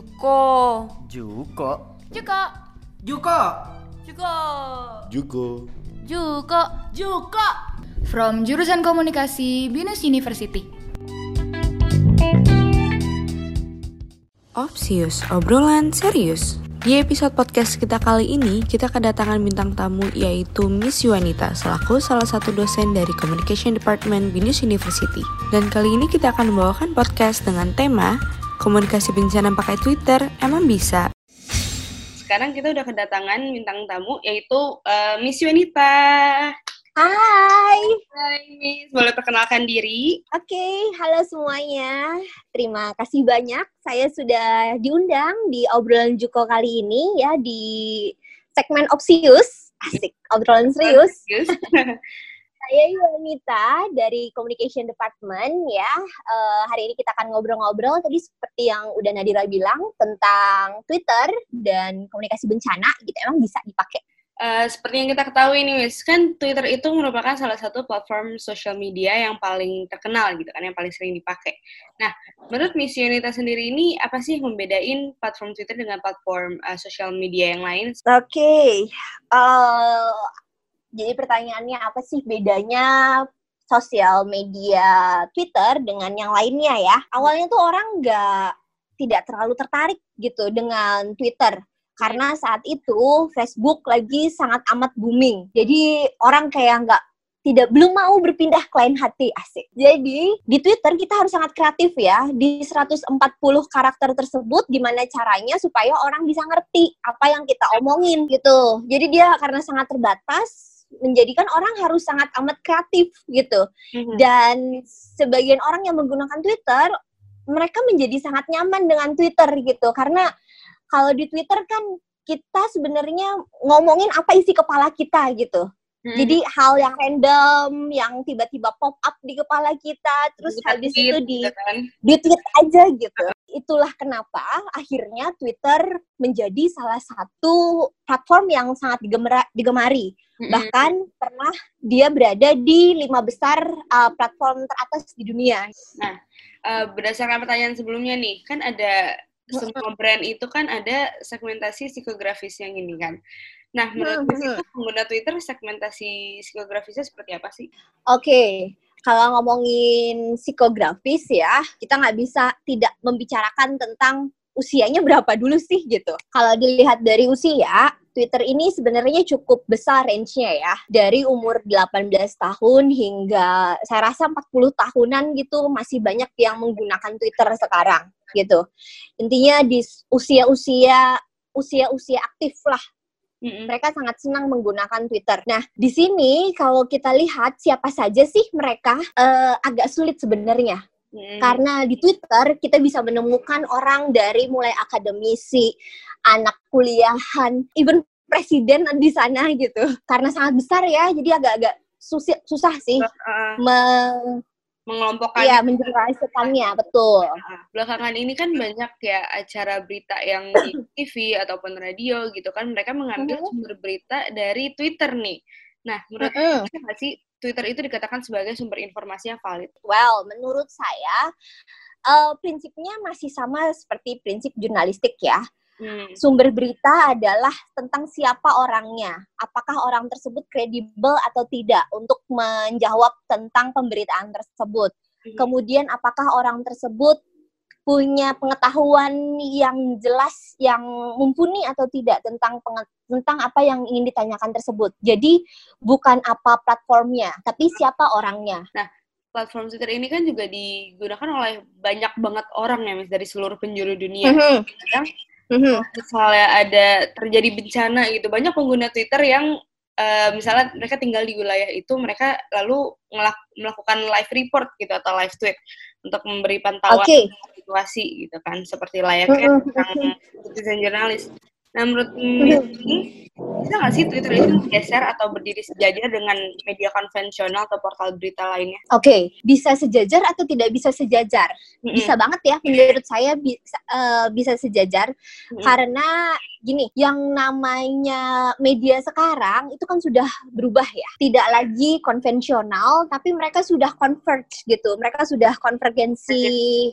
Juko. Juko. Juko. Juko. Juko. Juko. Juko. Juko. From jurusan komunikasi Binus University. Opsius, obrolan serius. Di episode podcast kita kali ini, kita kedatangan bintang tamu yaitu Miss Yuanita selaku salah satu dosen dari Communication Department Binus University. Dan kali ini kita akan membawakan podcast dengan tema Komunikasi bencana pakai Twitter, emang bisa? Sekarang kita udah kedatangan bintang tamu yaitu uh, Miss Yuanita. Hai. Hai Miss, boleh perkenalkan diri? Oke, okay, halo semuanya. Terima kasih banyak. Saya sudah diundang di obrolan Juko kali ini ya di segmen Opsius. Asik, obrolan serius. Saya Yunita dari Communication Department ya. Uh, hari ini kita akan ngobrol-ngobrol tadi seperti yang udah Nadira bilang tentang Twitter dan komunikasi bencana gitu. Emang bisa dipakai Uh, seperti yang kita ketahui nih, Miss, kan Twitter itu merupakan salah satu platform sosial media yang paling terkenal gitu kan, yang paling sering dipakai. Nah, menurut Miss Yunita sendiri ini apa sih yang membedain platform Twitter dengan platform uh, sosial media yang lain? Oke, okay. uh, jadi pertanyaannya apa sih bedanya sosial media Twitter dengan yang lainnya ya? Awalnya tuh orang nggak tidak terlalu tertarik gitu dengan Twitter karena saat itu Facebook lagi sangat amat booming. Jadi orang kayak nggak tidak belum mau berpindah ke hati asik. Jadi di Twitter kita harus sangat kreatif ya di 140 karakter tersebut gimana caranya supaya orang bisa ngerti apa yang kita omongin gitu. Jadi dia karena sangat terbatas menjadikan orang harus sangat amat kreatif gitu. Mm-hmm. Dan sebagian orang yang menggunakan Twitter mereka menjadi sangat nyaman dengan Twitter gitu karena kalau di Twitter kan kita sebenarnya ngomongin apa isi kepala kita gitu. Hmm. Jadi hal yang random, yang tiba-tiba pop up di kepala kita, terus kita habis itu di gitu kan? di tweet aja gitu. Itulah kenapa akhirnya Twitter menjadi salah satu platform yang sangat digemari. digemari. Hmm. Bahkan pernah dia berada di lima besar uh, platform teratas di dunia. Nah, uh, berdasarkan pertanyaan sebelumnya nih, kan ada semua brand itu kan ada segmentasi psikografis yang ini kan. Nah, menurut hmm, itu pengguna Twitter segmentasi psikografisnya seperti apa sih? Oke, okay. Kalau ngomongin psikografis ya, kita nggak bisa tidak membicarakan tentang usianya berapa dulu sih gitu. Kalau dilihat dari usia, Twitter ini sebenarnya cukup besar range-nya ya. Dari umur 18 tahun hingga saya rasa 40 tahunan gitu masih banyak yang menggunakan Twitter sekarang gitu. Intinya di usia-usia usia-usia aktif lah Mm-hmm. Mereka sangat senang menggunakan Twitter. Nah, di sini kalau kita lihat siapa saja sih mereka uh, agak sulit sebenarnya. Hmm. Karena di Twitter kita bisa menemukan orang dari mulai akademisi, anak kuliahan, even presiden di sana gitu. Karena sangat besar ya, jadi agak-agak susah, susah sih uh, me- mengelompokkan Iya, menjelaskannya, betul. Nah, belakangan ini kan banyak ya acara berita yang di TV ataupun radio gitu kan mereka mengambil uh-huh. sumber berita dari Twitter nih. Nah, menurut uh-huh. nggak sih Twitter itu dikatakan sebagai sumber informasi yang valid? Well, menurut saya uh, prinsipnya masih sama seperti prinsip jurnalistik ya. Hmm. Sumber berita adalah tentang siapa orangnya, apakah orang tersebut kredibel atau tidak untuk menjawab tentang pemberitaan tersebut. Hmm. Kemudian apakah orang tersebut punya pengetahuan yang jelas, yang mumpuni atau tidak tentang tentang apa yang ingin ditanyakan tersebut. Jadi bukan apa platformnya, tapi siapa orangnya. Nah, platform Twitter ini kan juga digunakan oleh banyak banget orang ya, dari seluruh penjuru dunia. Mm -hmm. Kadang mm-hmm. misalnya ada terjadi bencana gitu banyak pengguna Twitter yang uh, misalnya mereka tinggal di wilayah itu mereka lalu ngelak- melakukan live report gitu atau live tweet untuk memberi pantauan okay. situasi gitu kan seperti layaknya mm-hmm. tentang citizen jurnalis Nah, menurut ini, bisa nggak sih Twitter itu geser atau berdiri sejajar dengan media konvensional atau portal berita lainnya? Oke, okay. bisa sejajar atau tidak bisa sejajar? Mm-hmm. Bisa banget ya, menurut saya bisa, uh, bisa sejajar mm-hmm. karena gini, yang namanya media sekarang itu kan sudah berubah ya, tidak lagi konvensional, tapi mereka sudah converge gitu, mereka sudah konvergensi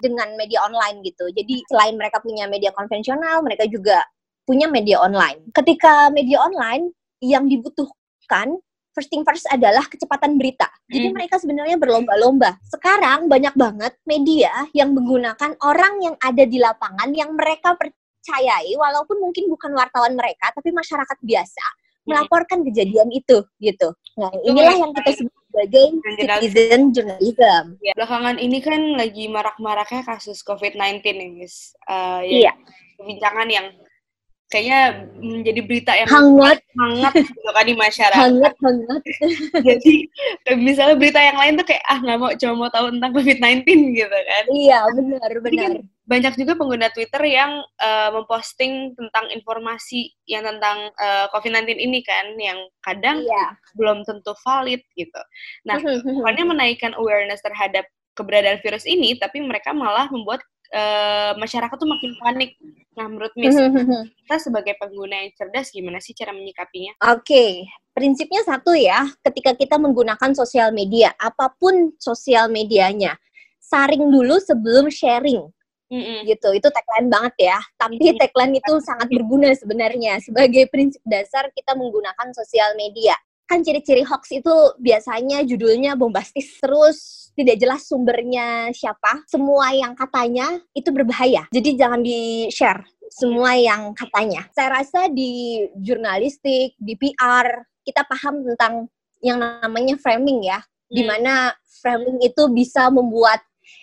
dengan media online gitu. Jadi selain mereka punya media konvensional, mereka juga punya media online. Ketika media online yang dibutuhkan first thing first adalah kecepatan berita. Jadi hmm. mereka sebenarnya berlomba-lomba. Sekarang banyak banget media yang menggunakan orang yang ada di lapangan yang mereka percayai walaupun mungkin bukan wartawan mereka tapi masyarakat biasa hmm. melaporkan kejadian itu gitu. Nah, inilah yang kita sebut sebagai citizen journalism. Ya, belakangan ini kan lagi marak-maraknya kasus COVID-19 nih, Miss. Uh, ya, iya. Perbincangan yang kayaknya menjadi berita yang hangat. hangat gitu kan di masyarakat. Hangat hangat. Jadi misalnya berita yang lain tuh kayak ah nggak mau cuma mau tahu tentang covid 19 gitu kan. Iya benar benar kan banyak juga pengguna Twitter yang uh, memposting tentang informasi yang tentang uh, COVID-19 ini kan, yang kadang iya. belum tentu valid gitu. Nah, bukannya menaikkan awareness terhadap keberadaan virus ini, tapi mereka malah membuat uh, masyarakat tuh makin panik. Nah, menurut Miss, kita sebagai pengguna yang cerdas gimana sih cara menyikapinya? Oke, okay. prinsipnya satu ya, ketika kita menggunakan sosial media, apa pun sosial medianya, saring dulu sebelum sharing. Mm-hmm. gitu itu tagline banget ya tapi mm-hmm. tagline itu sangat berguna sebenarnya sebagai prinsip dasar kita menggunakan sosial media kan ciri-ciri hoax itu biasanya judulnya bombastis terus tidak jelas sumbernya siapa semua yang katanya itu berbahaya jadi jangan di share semua yang katanya saya rasa di jurnalistik di PR kita paham tentang yang namanya framing ya hmm. di mana framing itu bisa membuat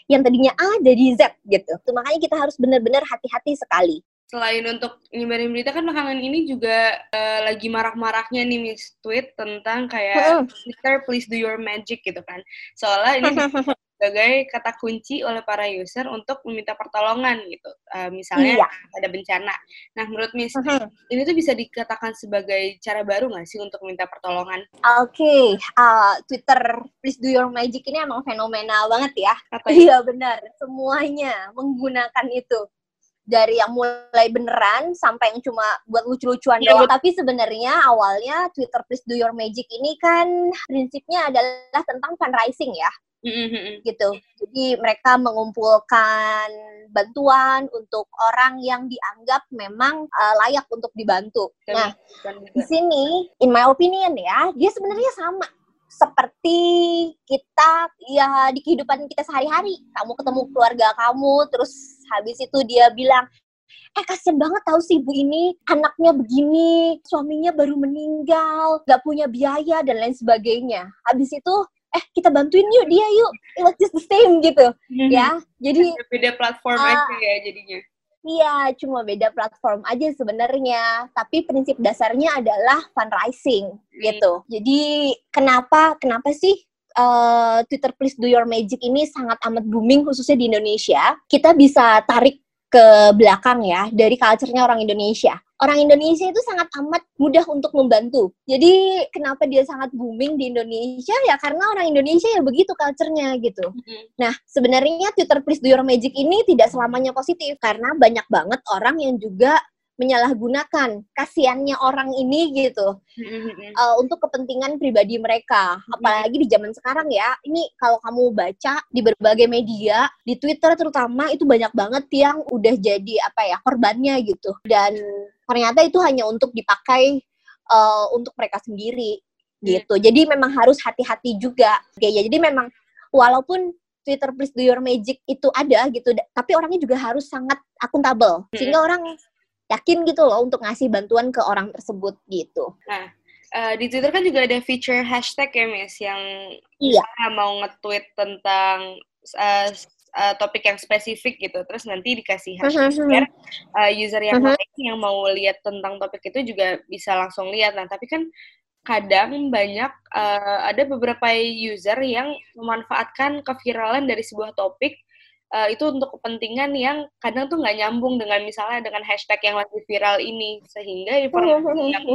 yang tadinya A jadi Z gitu. Makanya kita harus benar-benar hati-hati sekali selain untuk nyebarin berita kan belakangan ini juga uh, lagi marak-maraknya nih Miss tweet tentang kayak Twitter please do your magic gitu kan. Soalnya ini sebagai kata kunci oleh para user untuk meminta pertolongan gitu. Uh, misalnya iya. ada bencana. Nah, menurut Miss, ini tuh bisa dikatakan sebagai cara baru nggak sih untuk meminta pertolongan? Oke, okay. uh, Twitter please do your magic ini emang fenomenal banget ya. Iya benar, semuanya menggunakan itu dari yang mulai beneran sampai yang cuma buat lucu-lucuan yeah, doang. Tapi sebenarnya awalnya Twitter Please Do Your Magic ini kan prinsipnya adalah tentang fundraising ya. Mm-hmm. gitu. Jadi mereka mengumpulkan bantuan untuk orang yang dianggap memang uh, layak untuk dibantu. nah, di sini, in my opinion ya, dia sebenarnya sama seperti kita ya di kehidupan kita sehari-hari. Kamu ketemu keluarga kamu, terus habis itu dia bilang, eh kasian banget tahu sih ibu ini anaknya begini, suaminya baru meninggal, gak punya biaya dan lain sebagainya. Habis itu eh kita bantuin yuk dia yuk, it's just the same gitu, mm-hmm. ya. Jadi beda platform uh, aja ya jadinya. Iya, cuma beda platform aja sebenarnya. Tapi prinsip dasarnya adalah fundraising hmm. gitu. Jadi kenapa kenapa sih uh, Twitter Please Do Your Magic ini sangat amat booming khususnya di Indonesia? Kita bisa tarik ke belakang ya dari culture-nya orang Indonesia orang Indonesia itu sangat amat mudah untuk membantu. Jadi kenapa dia sangat booming di Indonesia ya karena orang Indonesia ya begitu culture-nya gitu. Mm-hmm. Nah, sebenarnya Twitter Please Do Your Magic ini tidak selamanya positif karena banyak banget orang yang juga menyalahgunakan kasihannya orang ini gitu mm-hmm. uh, untuk kepentingan pribadi mereka. Mm-hmm. apalagi di zaman sekarang ya ini kalau kamu baca di berbagai media di Twitter terutama itu banyak banget yang udah jadi apa ya korbannya gitu. Dan ternyata itu hanya untuk dipakai uh, untuk mereka sendiri gitu. Jadi memang harus hati-hati juga. Ya jadi memang walaupun Twitter Please Do Your Magic itu ada gitu, tapi orangnya juga harus sangat akuntabel. Sehingga orang yakin gitu loh untuk ngasih bantuan ke orang tersebut gitu. Nah, uh, di Twitter kan juga ada feature hashtag ya, Miss, yang iya. mau nge-tweet tentang uh, uh, topik yang spesifik gitu, terus nanti dikasih mhm, hashtag uh -huh. uh, user yang uh mhm. -huh. lain yang mau lihat tentang topik itu juga bisa langsung lihat. Nah, tapi kan kadang banyak uh, ada beberapa user yang memanfaatkan keviralan dari sebuah topik uh, itu untuk kepentingan yang kadang tuh nggak nyambung dengan misalnya dengan hashtag yang lagi viral ini sehingga informasi yang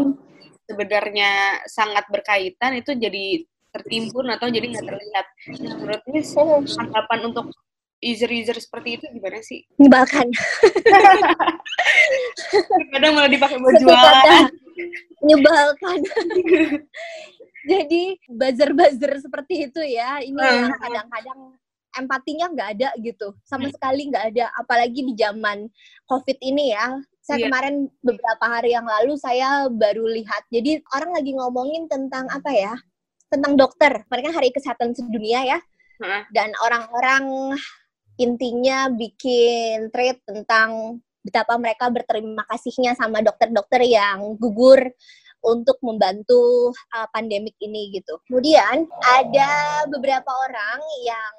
sebenarnya sangat berkaitan itu jadi tertimbun atau jadi nggak terlihat. Nah, menurut tanggapan untuk user-user seperti itu gimana sih? Menyebalkan. Kadang malah dipakai buat jualan. Menyebalkan. Jadi buzzer-buzzer seperti itu ya, ini uh. yang kadang-kadang empatinya nggak ada gitu, sama hmm. sekali nggak ada. Apalagi di zaman COVID ini ya. Saya yeah. kemarin beberapa hari yang lalu saya baru lihat. Jadi orang lagi ngomongin tentang apa ya? Tentang dokter. Mereka Hari Kesehatan Sedunia ya. Uh. Dan orang-orang intinya bikin thread tentang betapa mereka berterima kasihnya sama dokter-dokter yang gugur untuk membantu uh, pandemik ini gitu. Kemudian ada beberapa orang yang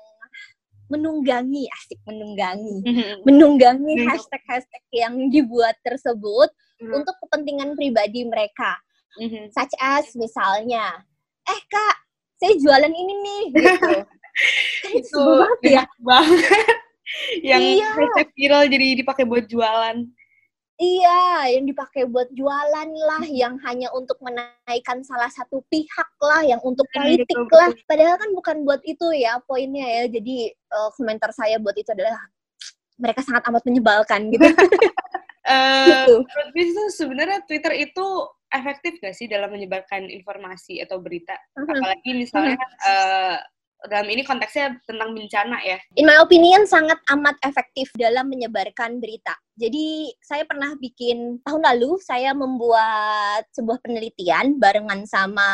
menunggangi asik menunggangi mm-hmm. menunggangi mm-hmm. hashtag-hashtag yang dibuat tersebut mm-hmm. untuk kepentingan pribadi mereka. Mm-hmm. Such as misalnya, eh kak, saya jualan ini nih gitu. itu ya. banget yang iya. hashtag viral jadi dipakai buat jualan. Iya, yang dipakai buat jualan lah, yang hanya untuk menaikkan salah satu pihak lah, yang untuk iya, politik betul, lah. Padahal kan bukan buat itu ya poinnya ya. Jadi uh, komentar saya buat itu adalah mereka sangat amat menyebalkan gitu. uh, gitu. itu sebenarnya Twitter itu efektif gak sih dalam menyebarkan informasi atau berita? Uh -huh. Apalagi misalnya uh -huh. uh, dalam ini konteksnya tentang bencana ya. In my opinion sangat amat efektif dalam menyebarkan berita. Jadi saya pernah bikin tahun lalu saya membuat sebuah penelitian barengan sama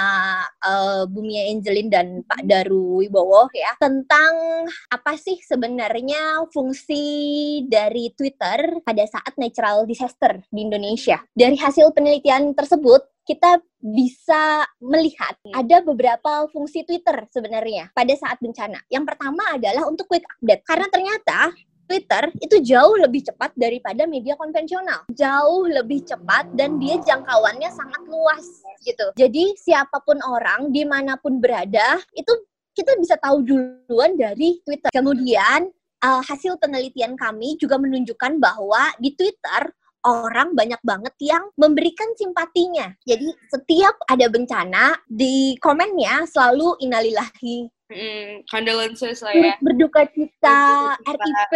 uh, Bumi Angelin dan Pak Daru Wibowo ya tentang apa sih sebenarnya fungsi dari Twitter pada saat natural disaster di Indonesia. Dari hasil penelitian tersebut kita bisa melihat ada beberapa fungsi Twitter sebenarnya pada saat bencana. Yang pertama adalah untuk quick update karena ternyata Twitter itu jauh lebih cepat daripada media konvensional. Jauh lebih cepat dan dia jangkauannya sangat luas gitu. Jadi siapa pun orang di mana pun berada itu kita bisa tahu duluan dari Twitter. Kemudian uh, hasil penelitian kami juga menunjukkan bahwa di Twitter orang banyak banget yang memberikan simpatinya. Jadi setiap ada bencana di komennya selalu inalilahi Mm, condolences lah ya. Berduka cita, RIP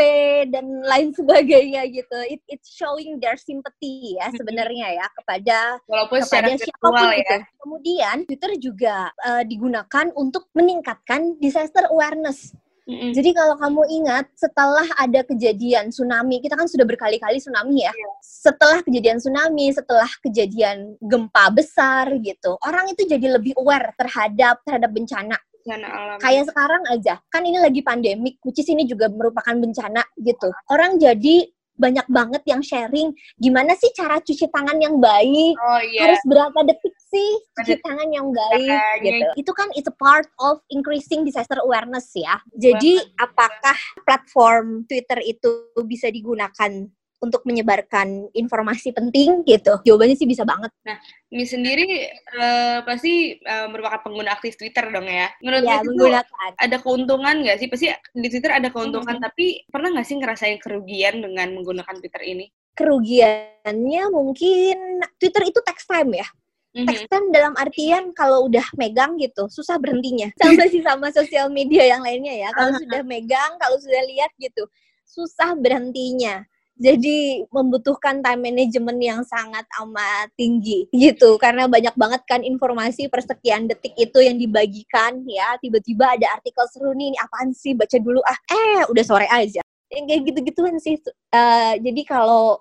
dan lain sebagainya gitu. It, it's showing their sympathy ya sebenarnya ya kepada Walaupun kepada siapa pun ya. gitu. Kemudian Twitter juga uh, digunakan untuk meningkatkan disaster awareness. Mm-hmm. Jadi kalau kamu ingat setelah ada kejadian tsunami, kita kan sudah berkali-kali tsunami ya. Yeah. Setelah kejadian tsunami, setelah kejadian gempa besar gitu, orang itu jadi lebih aware terhadap terhadap bencana bencana alam. Kayak sekarang aja, kan ini lagi pandemik, which is ini juga merupakan bencana gitu. Orang jadi banyak banget yang sharing gimana sih cara cuci tangan yang baik oh, iya. harus berapa detik sih cuci tangan yang baik gitu itu kan it's a part of increasing disaster awareness ya jadi apakah platform Twitter itu bisa digunakan untuk menyebarkan informasi penting gitu? Jawabannya sih bisa banget. Nah, ini sendiri uh, pasti uh, merupakan pengguna aktif Twitter dong ya. Menurut ya, menggunakan. ada keuntungan nggak sih? Pasti di Twitter ada keuntungan, hmm. tapi pernah nggak sih ngerasain kerugian dengan menggunakan Twitter ini? Kerugiannya mungkin Twitter itu text time ya. Mm-hmm. Dalam artian kalau udah megang gitu, susah berhentinya. Sama sih sama sosial media yang lainnya ya. Kalau uh-huh. sudah megang, kalau sudah lihat gitu, susah berhentinya jadi membutuhkan time management yang sangat amat tinggi gitu karena banyak banget kan informasi persekian detik itu yang dibagikan ya tiba-tiba ada artikel seru nih ini apaan sih baca dulu ah eh udah sore aja yang kayak gitu-gituan sih uh, jadi kalau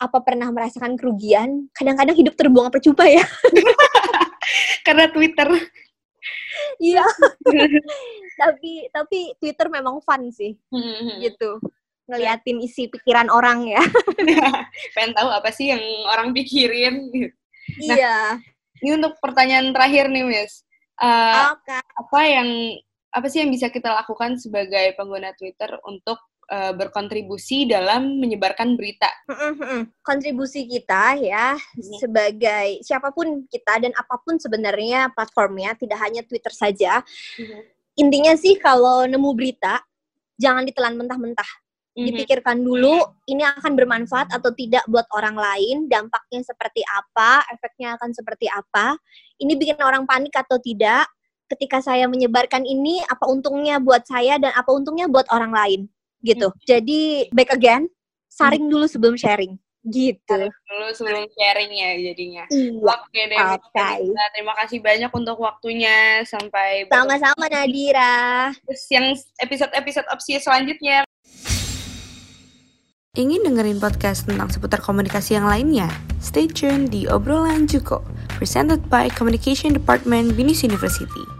apa pernah merasakan kerugian kadang-kadang hidup terbuang percuma ya karena Twitter iya tapi tapi Twitter memang fun sih hmm. gitu ngeliatin isi pikiran orang ya. Pengen tahu apa sih yang orang pikirin. Nah, iya. Ini untuk pertanyaan terakhir nih, Miss. Uh, okay. Apa yang apa sih yang bisa kita lakukan sebagai pengguna Twitter untuk uh, berkontribusi dalam menyebarkan berita? Kontribusi kita ya hmm. sebagai siapa pun kita dan apa pun sebenarnya platformnya, tidak hanya Twitter saja. Hmm. Intinya sih kalau nemu berita jangan ditelan mentah-mentah. Mm-hmm. Dipikirkan dulu ini akan bermanfaat atau tidak buat orang lain, dampaknya seperti apa, efeknya akan seperti apa. Ini bikin orang panik atau tidak. Ketika saya menyebarkan ini, apa untungnya buat saya dan apa untungnya buat orang lain, gitu. Mm-hmm. Jadi back again, saring mm-hmm. dulu sebelum sharing gitu dulu sebelum sharing ya jadinya iya. oke deh okay. terima kasih banyak untuk waktunya sampai sama-sama Nadira terus yang episode-episode opsi selanjutnya Ingin dengerin podcast tentang seputar komunikasi yang lainnya? Stay tune di obrolan Juko, presented by Communication Department Binus University.